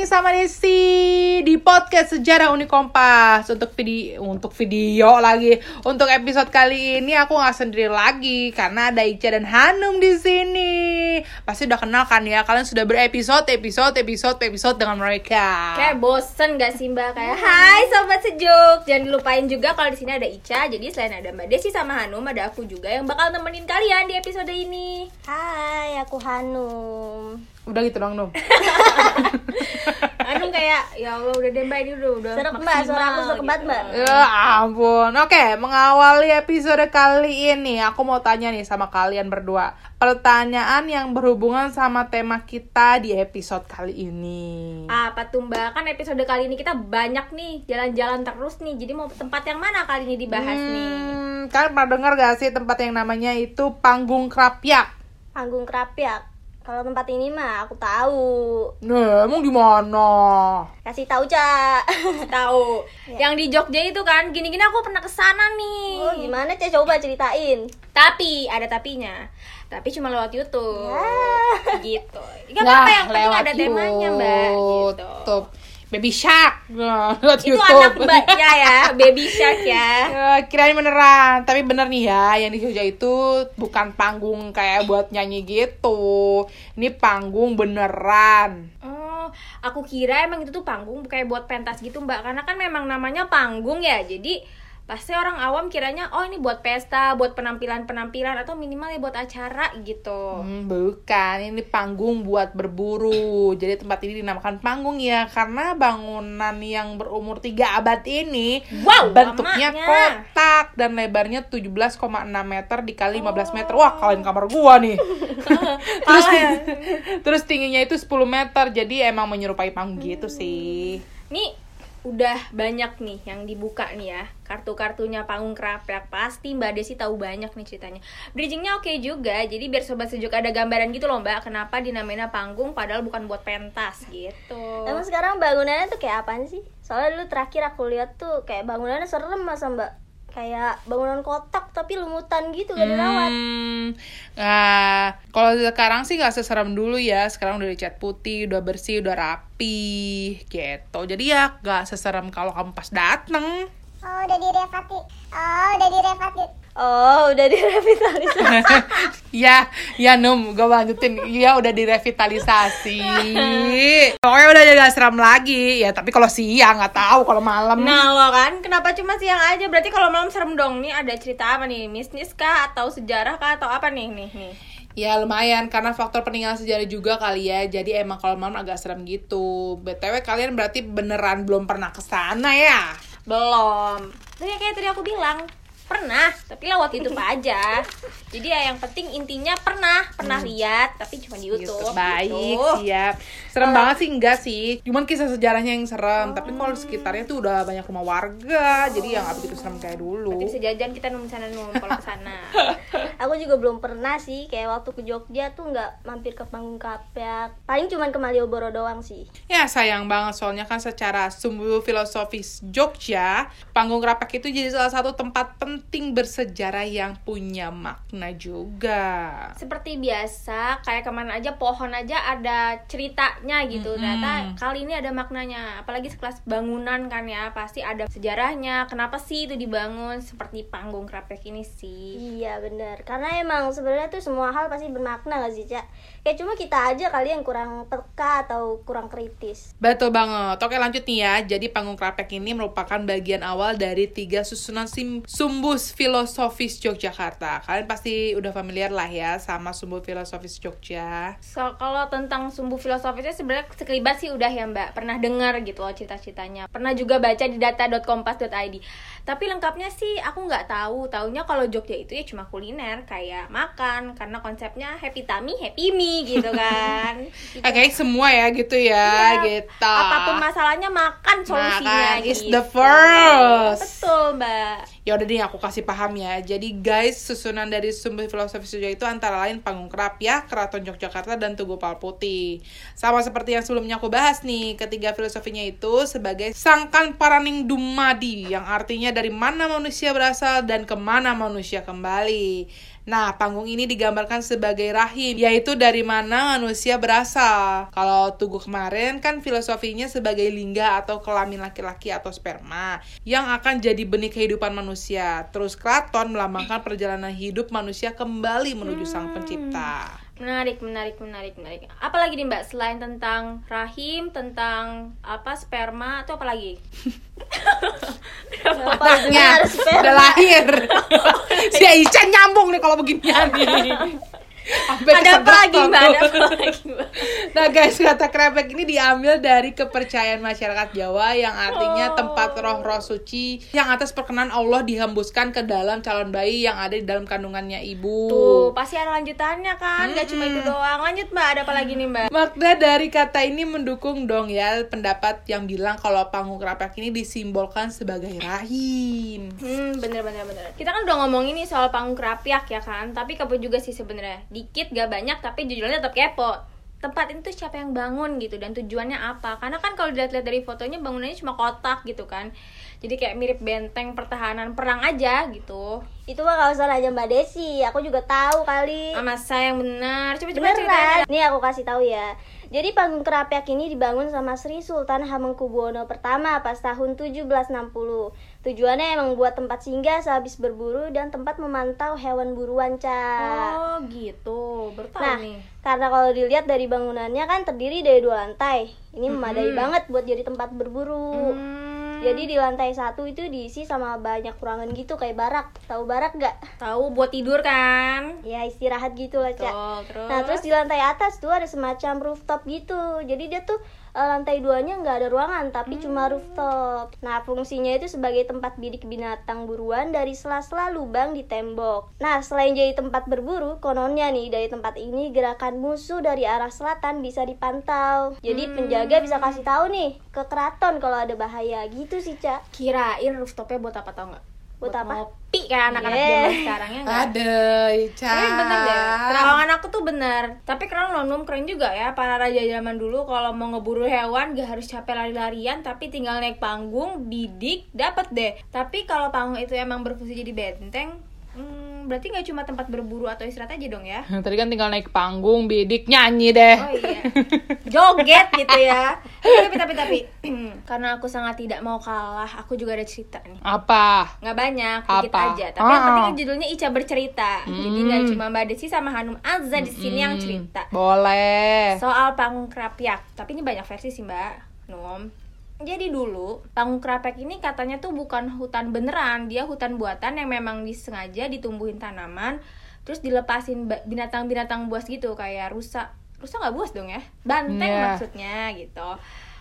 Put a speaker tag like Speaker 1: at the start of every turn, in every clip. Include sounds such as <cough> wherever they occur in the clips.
Speaker 1: nih sama Desi di podcast Sejarah Uni Kompas untuk video untuk video lagi. Untuk episode kali ini aku nggak sendiri lagi karena ada Ica dan Hanum di sini. Pasti udah kenal kan ya? Kalian sudah berepisode, episode, episode, episode dengan mereka.
Speaker 2: Kayak bosen gak sih mbak? Kayak Hai sobat sejuk Jangan dilupain juga kalau di sini ada Ica Jadi selain ada Mbak Desi sama Hanum Ada aku juga yang bakal nemenin kalian di episode ini
Speaker 3: Hai, aku Hanum.
Speaker 1: Udah gitu dong, Num. <laughs>
Speaker 2: Hanum kayak Ya Allah udah deh mbak ini udah udah
Speaker 3: Serem mbak, suara aku serem banget mbak.
Speaker 1: Ya ampun. Oke, mengawali episode kali ini aku mau tanya nih sama kalian berdua. Pertanyaan yang berhubungan sama tema kita di episode kali ini.
Speaker 2: Apa tuh mbak? Kan episode kali ini kita banyak nih Jalan-jalan terus nih Jadi mau tempat yang mana kali ini dibahas nih?
Speaker 1: Hmm, kalian pernah dengar gak sih tempat yang namanya itu Panggung Krapyak?
Speaker 3: Panggung Krapyak. Kalau tempat ini mah aku tahu.
Speaker 1: Nah, emang gimana?
Speaker 3: Kasih tahu, Cak.
Speaker 2: Tahu <laughs> Yang di Jogja itu kan Gini-gini aku pernah ke sana nih
Speaker 3: Oh, gimana, Cak? Coba ceritain.
Speaker 2: Tapi ada tapinya. Tapi cuma lewat YouTube.
Speaker 3: Ya.
Speaker 2: Gitu. Gak apa-apa yang penting ada temanya, Mbak. Gitu.
Speaker 1: YouTube. Baby Shark. <laughs> Lewat
Speaker 2: Itu
Speaker 1: YouTube.
Speaker 2: anak mbaknya ya, baby shark ya. <laughs>
Speaker 1: Ya, kirain beneran, tapi bener nih ya, yang di Jogja itu bukan panggung kayak buat nyanyi gitu. Ini panggung beneran.
Speaker 2: Oh, aku kira emang itu tuh panggung kayak buat pentas gitu, Mbak. Karena kan memang namanya panggung ya. Jadi pasti orang awam kiranya oh ini buat pesta, buat penampilan-penampilan atau minimal ya buat acara gitu.
Speaker 1: Hmm, bukan, ini panggung buat berburu. Jadi tempat ini dinamakan panggung ya, karena bangunan yang berumur 3 abad ini
Speaker 2: Wow,
Speaker 1: bentuknya
Speaker 2: lamanya.
Speaker 1: kotak dan lebarnya 17,6 meter dikali 15 meter. Wah, kalian kamar gua nih. <laughs> terus terus tingginya itu 10 meter. Jadi emang menyerupai panggung gitu sih.
Speaker 2: Nih udah banyak nih yang dibuka nih ya kartu-kartunya panggung kerapyak pasti mbak Desi tahu banyak nih ceritanya bridgingnya oke juga jadi biar sobat sejuk ada gambaran gitu loh mbak kenapa dinamain panggung padahal bukan buat pentas gitu
Speaker 3: Emang sekarang bangunannya tuh kayak apaan sih? Soalnya dulu terakhir aku lihat tuh kayak bangunannya serem masa mbak. Kayak bangunan kotak tapi lumutan gitu gak dirawat.
Speaker 1: Hmm, nah, kalau sekarang sih nggak seserem dulu ya. Sekarang udah dicat putih, udah bersih, udah rapi, gitu. Jadi ya nggak seserem kalau kamu pas dateng.
Speaker 4: Oh, udah direvati. Oh, udah direvati.
Speaker 3: Oh, udah direvitalisasi. <laughs>
Speaker 1: ya, ya Num, gue lanjutin. Ya udah direvitalisasi. Udah <laughs> gak seram lagi. Ya tapi kalau siang nggak tahu kalau malam.
Speaker 2: nah lo kan kenapa cuma siang aja berarti kalau malam serem dong nih ada cerita apa nih bisnis kah atau sejarah kah atau apa nih nih nih
Speaker 1: Ya lumayan karena faktor peninggalan sejarah juga kali ya. Jadi emang kalau malam agak serem gitu. BTW kalian berarti beneran belum pernah ke sana ya?
Speaker 2: belum tapi kayak tadi aku bilang pernah tapi lewat YouTube aja jadi ya yang penting intinya pernah pernah lihat tapi cuma di YouTube,
Speaker 1: Gitu. Baik,
Speaker 2: gitu.
Speaker 1: siap. Serem banget sih enggak sih. Cuman kisah sejarahnya yang serem. Tapi kalau sekitarnya tuh udah banyak rumah warga, jadi ya nggak begitu serem kayak dulu.
Speaker 2: Berarti bisa jajan kita nunggu sana nunggu kalau <laughs> ke sana
Speaker 3: aku juga belum pernah sih kayak waktu ke Jogja tuh nggak mampir ke panggung Krapyak. Paling cuman ke Malioboro doang sih.
Speaker 1: Ya sayang banget soalnya kan secara sumbu filosofis Jogja, panggung Krapak itu jadi salah satu tempat penting bersejarah yang punya makna juga.
Speaker 2: seperti biasa kayak ke mana aja pohon aja ada ceritanya gitu ternyata kali ini ada maknanya apalagi sekelas bangunan kan ya pasti ada sejarahnya kenapa sih itu dibangun seperti panggung krapek ini sih
Speaker 3: Iya bener Karena emang sebenarnya tuh semua hal pasti bermakna gak sih Cak? Kayak cuma kita aja kali yang kurang peka atau kurang kritis
Speaker 1: Betul banget. Oke lanjut nih ya. Jadi panggung Krapek ini merupakan bagian awal dari tiga susunan sim sumbus filosofis Yogyakarta. Kalian pasti udah familiar lah ya sama sumbu filosofis Jogja.
Speaker 2: So, kalau tentang sumbu filosofisnya sebenarnya sekelibat sih udah ya mbak pernah dengar gitu loh cerita-ceritanya pernah juga baca di data.kompas.id tapi lengkapnya sih aku nggak tahu taunya kalau Jogja itu ya cuma kuliner kayak makan karena konsepnya happy tummy happy me gitu <laughs> kan Gitu.
Speaker 1: Oke semua ya gitu ya,
Speaker 2: Iya,
Speaker 1: gitu.
Speaker 2: apa pun masalahnya makan solusinya
Speaker 1: Makan is
Speaker 2: gitu.
Speaker 1: the first.
Speaker 2: betul mbak
Speaker 1: Ya udah deh aku kasih paham ya. Jadi guys, susunan dari sumber filosofis Jogja itu antara lain Panggung Krapyak, Keraton Yogyakarta dan Tugu Palputih. Sama seperti yang sebelumnya aku bahas nih, ketiga filosofinya itu sebagai sangkan paraning dumadi yang artinya dari mana manusia berasal dan ke mana manusia kembali. Nah, panggung ini digambarkan sebagai rahim, yaitu dari mana manusia berasal. Kalau Tugu kemarin kan filosofinya sebagai lingga atau kelamin laki-laki atau sperma yang akan jadi benih kehidupan manusia. Terus Kraton melambangkan perjalanan hidup manusia kembali menuju sang pencipta.
Speaker 2: Menarik, menarik, menarik, menarik. Apalagi nih Mbak selain tentang rahim, tentang apa sperma atau apa lagi?
Speaker 3: Ujungnya
Speaker 1: Anaknya udah lahir. <laughs> si Ica nyambung nih kalau beginian <laughs> nih.
Speaker 2: Ada apa lagi Mbak? Ada apa lagi Mbak?
Speaker 1: Nah guys, kata krepek ini diambil dari kepercayaan masyarakat Jawa yang artinya
Speaker 2: Oh.
Speaker 1: tempat roh-roh suci yang atas perkenan Allah dihembuskan ke dalam calon bayi yang ada di dalam kandungannya ibu.
Speaker 2: Tuh, pasti ada lanjutannya kan? Gak cuma itu doang. Lanjut Mbak, ada apa lagi nih Mbak?
Speaker 1: Makna dari kata ini mendukung dong ya pendapat yang bilang kalau panggung krepek ini disimbolkan sebagai rahim.
Speaker 2: Hmm, bener bener bener. Kita kan udah ngomongin nih soal panggung kerapiak ya kan, tapi kepo juga sih sebenarnya. Dikit gak banyak, tapi judulnya tetap kepo. Tempat itu siapa yang bangun gitu dan tujuannya apa? Karena kan kalau dilihat-lihat dari fotonya bangunannya cuma kotak gitu kan. Jadi kayak mirip benteng pertahanan perang aja gitu.
Speaker 3: Itu mah kawasan aja Mbak Desi. Aku juga tahu kali.
Speaker 2: Ah, masa yang benar? Coba coba ceritain.
Speaker 3: Nih aku kasih tahu ya. Jadi panggung kerapiak ini dibangun sama Sri Sultan Hamengkubuwono pertama pas tahun 1760. Tujuannya emang buat tempat singgah sehabis berburu dan tempat memantau hewan buruan, Ca.
Speaker 2: Oh, gitu. Bertahu
Speaker 3: Nah,
Speaker 2: nih.
Speaker 3: karena kalau dilihat dari bangunannya kan terdiri dari dua lantai. Ini memadai banget buat jadi tempat berburu.
Speaker 2: Hmm,
Speaker 3: Jadi di lantai satu itu diisi sama banyak ruangan gitu kayak barak. Tahu barak gak?
Speaker 2: tahu buat tidur kan?
Speaker 3: Ya istirahat gitu lah, Ca.
Speaker 2: Tuh, terus.
Speaker 3: Nah terus di lantai atas tuh ada semacam rooftop gitu. Jadi dia tuh eh, lantai duanya nggak ada ruangan tapi cuma rooftop. Nah fungsinya itu sebagai tempat bidik binatang buruan dari sela-sela lubang di tembok. Nah selain jadi tempat berburu, kononnya nih dari tempat ini gerakan musuh dari arah selatan bisa dipantau. Jadi penjaga bisa kasih tahu nih ke keraton kalau ada bahaya gitu sih cak.
Speaker 2: kirain rooftopnya buat apa tau nggak?
Speaker 3: Buat apa?
Speaker 2: ngopi kayak anak-anak
Speaker 3: Yeah.
Speaker 2: zaman sekarang ya nggak?
Speaker 1: Ada, Ica.
Speaker 2: Tapi bener deh, terawangan aku tuh bener Tapi keren loh, Num, keren juga ya Para raja zaman dulu kalau mau ngeburu hewan Gak harus capek lari-larian Tapi tinggal naik panggung, bidik, dapet deh Tapi kalau panggung itu emang berfungsi jadi benteng Berarti gak cuma tempat berburu atau istirahat aja dong ya? <laughs>
Speaker 1: Tadi kan tinggal naik panggung, bidik, nyanyi deh.
Speaker 2: Oh iya, joget gitu ya. <laughs> Tapi, tapi, tapi. <clears throat> Karena aku sangat tidak mau kalah Aku juga ada cerita nih.
Speaker 1: Apa?
Speaker 2: nggak banyak dikit
Speaker 1: Apa?
Speaker 2: aja. Tapi yang
Speaker 1: Ah.
Speaker 2: penting judulnya Ica bercerita. Jadi nggak cuma Mbak Desi sama Hanum Azza di sini yang cerita.
Speaker 1: Boleh.
Speaker 2: soal panggung kerapiak tapi ini banyak versi sih Mbak. Num jadi dulu panggung kerapiak ini katanya tuh bukan hutan beneran. Dia hutan buatan yang memang disengaja ditumbuhin tanaman terus dilepasin binatang-binatang buas gitu kayak rusa. Rusa nggak buas dong ya? Banteng
Speaker 1: Iya.
Speaker 2: maksudnya gitu.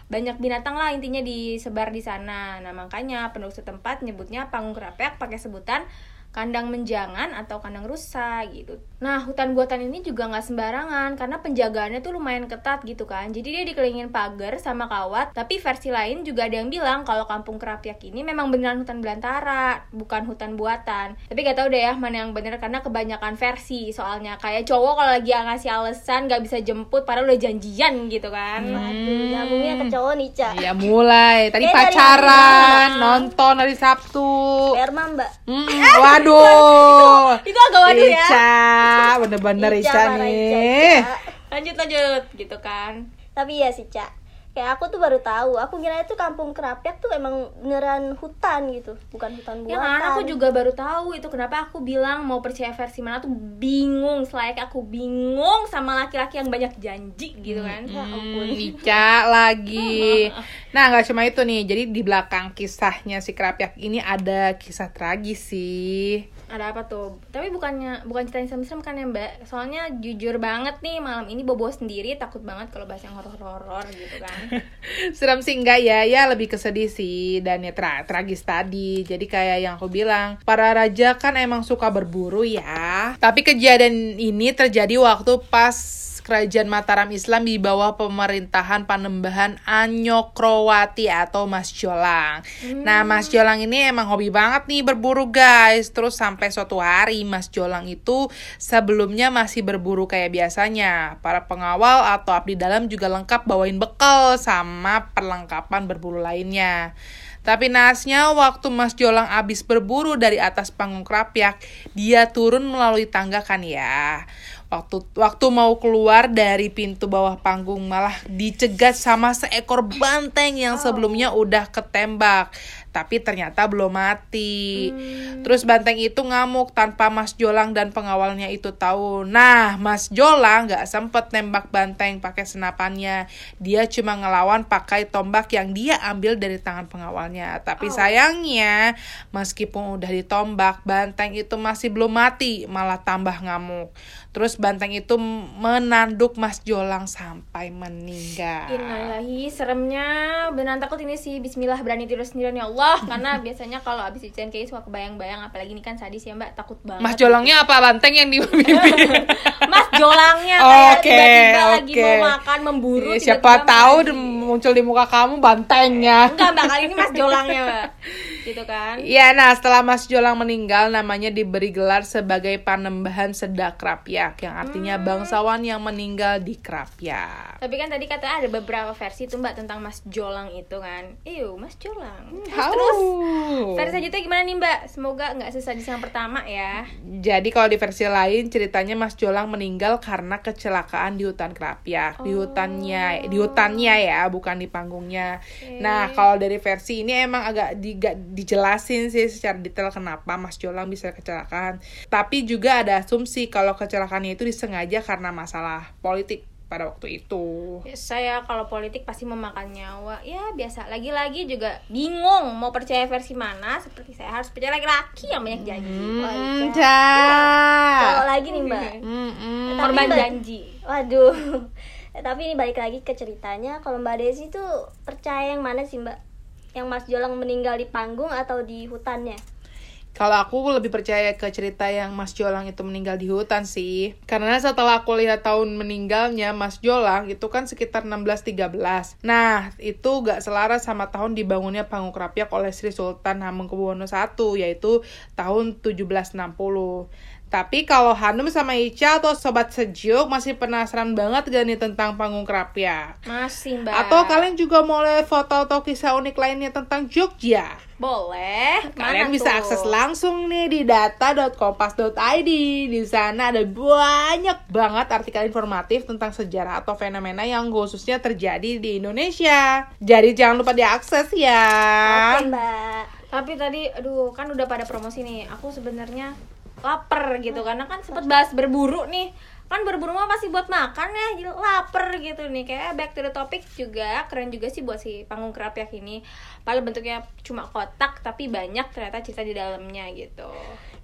Speaker 2: Banyak binatang lah intinya disebar di sana. Nah makanya penduduk setempat nyebutnya panggung kerapiak pakai sebutan kandang menjangan atau kandang rusa gitu. Nah hutan buatan ini juga nggak sembarangan karena penjagaannya tuh lumayan ketat gitu kan. Jadi dia dikelilingin pagar sama kawat. Tapi versi lain juga ada yang bilang kalau kampung kerapiak ini memang beneran hutan belantara, bukan hutan buatan. Tapi gak tahu deh ya mana yang bener karena kebanyakan versi soalnya kayak cowok kalau lagi ngasih alasan nggak bisa jemput padahal udah janjian gitu kan.
Speaker 3: Waduh, nyambungnya ke cowok nih cak.
Speaker 1: Ya mulai. Tadi
Speaker 3: Kayak
Speaker 1: pacaran,
Speaker 3: hari
Speaker 1: nonton hari Sabtu.
Speaker 3: Sperma mbak.
Speaker 1: Hmm, waduh.
Speaker 2: Itu agak waduh ya.
Speaker 1: Ica, bener-bener
Speaker 3: Ica,
Speaker 1: Ica, nih.
Speaker 3: Ica.
Speaker 2: Lanjut lanjut gitu kan.
Speaker 3: Tapi ya sih cak. Kayak aku tuh baru tahu. Aku kira itu kampung kerapiak tuh emang beneran hutan gitu, bukan hutan buatan.
Speaker 2: Ya kan aku juga baru tahu itu kenapa aku bilang mau percaya versi mana tuh bingung selayaknya aku bingung sama laki-laki yang banyak janji gitu kan. Ya ampun. <laughs>
Speaker 1: Hmm, Ica lagi. <laughs> Nah, nggak cuma itu nih. Jadi di belakang kisahnya si Kerapiak ini ada kisah tragis sih.
Speaker 2: Ada apa tuh? Tapi bukannya bukan cerita yang serem-serem kan ya Mbak? Soalnya jujur banget nih malam ini bobo sendiri takut banget kalau bahas yang horor-horor gitu kan. <laughs>
Speaker 1: Serem sih enggak ya, ya lebih kesedih sih dan ya tra- tragis tadi. Jadi kayak yang aku bilang, para raja kan emang suka berburu ya. Tapi kejadian ini terjadi waktu pas kerajaan Mataram Islam di bawah pemerintahan Panembahan Anyokrowati atau Mas Jolang. Nah, Mas Jolang ini emang hobi banget nih berburu guys. Terus sampai suatu hari Mas Jolang itu sebelumnya masih berburu kayak biasanya. Para pengawal atau abdi dalam juga lengkap bawain bekal sama perlengkapan berburu lainnya. Tapi naasnya waktu Mas Jolang abis berburu dari atas panggung Krapyak, dia turun melalui tangga kan ya. Waktu waktu mau keluar dari pintu bawah panggung malah dicegat sama seekor banteng yang sebelumnya udah ketembak. Tapi ternyata belum mati. Terus banteng itu ngamuk tanpa Mas Jolang dan pengawalnya itu tahu. Nah, Mas Jolang nggak sempet nembak banteng pakai senapannya. Dia cuma ngelawan pakai tombak yang dia ambil dari tangan pengawalnya. Tapi sayangnya, meskipun udah ditombak, banteng itu masih belum mati, malah tambah ngamuk. Terus banteng itu menanduk Mas Jolang sampai meninggal.
Speaker 2: Innalillahi, seremnya beneran takut ini sih Bismillah berani tidur sendirian ya Allah Karena biasanya kalau abis ujian kayak suka kebayang-bayang Apalagi ini kan sadis ya mbak, takut banget
Speaker 1: Mas Jolangnya apa banteng yang di? <laughs>
Speaker 2: Mas jolangnya kayak
Speaker 1: oke,
Speaker 2: tiba-tiba lagi
Speaker 1: oke.
Speaker 2: mau makan, memburu
Speaker 1: Siapa tahu
Speaker 2: mati.
Speaker 1: di- muncul di muka kamu bantengnya.
Speaker 2: Enggak mbak, kali ini mas jolangnya mbak <laughs> Gitu kan
Speaker 1: Iya, nah setelah Mas Jolang meninggal, namanya diberi gelar sebagai Panembahan Sedak Krapyak, yang artinya
Speaker 2: Hmm.
Speaker 1: bangsawan yang meninggal di Krapyak.
Speaker 2: Tapi kan tadi kata ada beberapa versi tuh mbak tentang mas jolang itu kan Iyo, mas jolang Terus,
Speaker 1: How?
Speaker 2: terus versi selanjutnya gimana nih mbak? Semoga nggak sesadis yang pertama ya
Speaker 1: Jadi kalau di versi lain ceritanya Mas Jolang meninggal karena kecelakaan di hutan Krapyak, di hutannya, di hutannya ya, bukan di panggungnya. Nah, kalau dari versi ini emang agak di, gak dijelasin sih secara detail kenapa Mas Jolang bisa kecelakaan. Tapi juga ada asumsi kalau kecelakaannya itu disengaja karena masalah politik pada waktu itu.
Speaker 2: Ya, saya kalau politik pasti memakan nyawa. Ya biasa. Lagi-lagi juga bingung mau percaya versi mana. Seperti saya harus percaya laki-laki yang banyak janji.
Speaker 1: Hmm,
Speaker 3: Kalau
Speaker 1: Ca.
Speaker 3: lagi nih mbak.
Speaker 2: Korban
Speaker 3: Mbak-
Speaker 2: janji.
Speaker 3: Waduh Tapi ini balik lagi ke ceritanya Kalau Mbak Desi tuh percaya yang mana sih mbak? Yang Mas Jolang meninggal di panggung atau di hutannya?
Speaker 1: Kalau aku lebih percaya ke cerita yang Mas Jolang itu meninggal di hutan sih. Karena setelah aku lihat tahun meninggalnya Mas Jolang itu kan sekitar 1613. Nah, itu gak selaras sama tahun dibangunnya panggung Krapyak oleh Sri Sultan Hamengkubuwono I yaitu tahun 1760. Tapi kalau Hanum sama Ica atau Sobat Sejuk masih penasaran banget gak nih tentang panggung Krapyak?
Speaker 2: masih mbak
Speaker 1: Atau kalian juga mau lihat foto atau kisah unik lainnya tentang Jogja?
Speaker 2: boleh
Speaker 1: Kalian
Speaker 2: Mana
Speaker 1: bisa
Speaker 2: tuh?
Speaker 1: akses langsung nih di data.kompas.id. Di sana ada banyak banget artikel informatif tentang sejarah atau fenomena yang khususnya terjadi di Indonesia. Jadi jangan lupa diakses ya.
Speaker 3: Oke mbak
Speaker 2: tapi tadi aduh kan udah pada promosi nih aku sebenarnya lapar gitu. Karena kan sempet bahas berburu nih. Kan berburu mah pasti buat makan ya jadi lapar gitu nih. Kayak back to the topic juga keren juga sih buat si panggung kerapyak ini paling bentuknya cuma kotak tapi banyak ternyata cerita di dalamnya gitu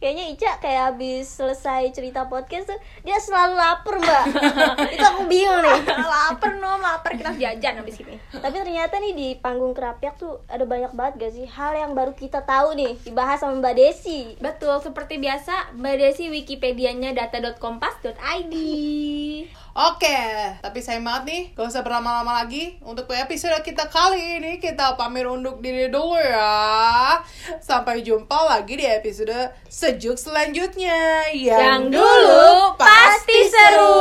Speaker 3: Kayaknya Ica kayak habis selesai cerita podcast tuh Dia selalu lapar mbak. <laughs> Itu aku bingung nih. <laughs>
Speaker 2: Lapar no lapar. Kita jajan habis ini.
Speaker 3: Tapi ternyata nih di panggung kerapyak tuh ada banyak banget gak sih hal yang baru kita tahu nih dibahas sama Mbak Desi.
Speaker 2: betul seperti biasa mbak Desi wikipedianya data.kompas.id <laughs>
Speaker 1: Oke, okay. tapi saya maaf nih, gak usah berlama-lama lagi. Untuk episode kita kali ini, kita pamir unduk diri dulu ya. Sampai jumpa lagi di episode sejuk selanjutnya.
Speaker 2: Yang, Yang dulu pasti
Speaker 1: seru.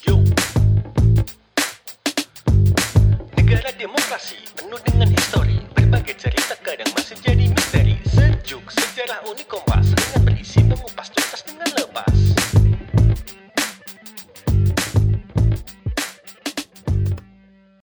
Speaker 5: seru. Negara demokrasi penuh dengan histori Berbagai cerita kadang masih jadi misteri Sejuk sejarah unik kompas Dengan berisi mengupas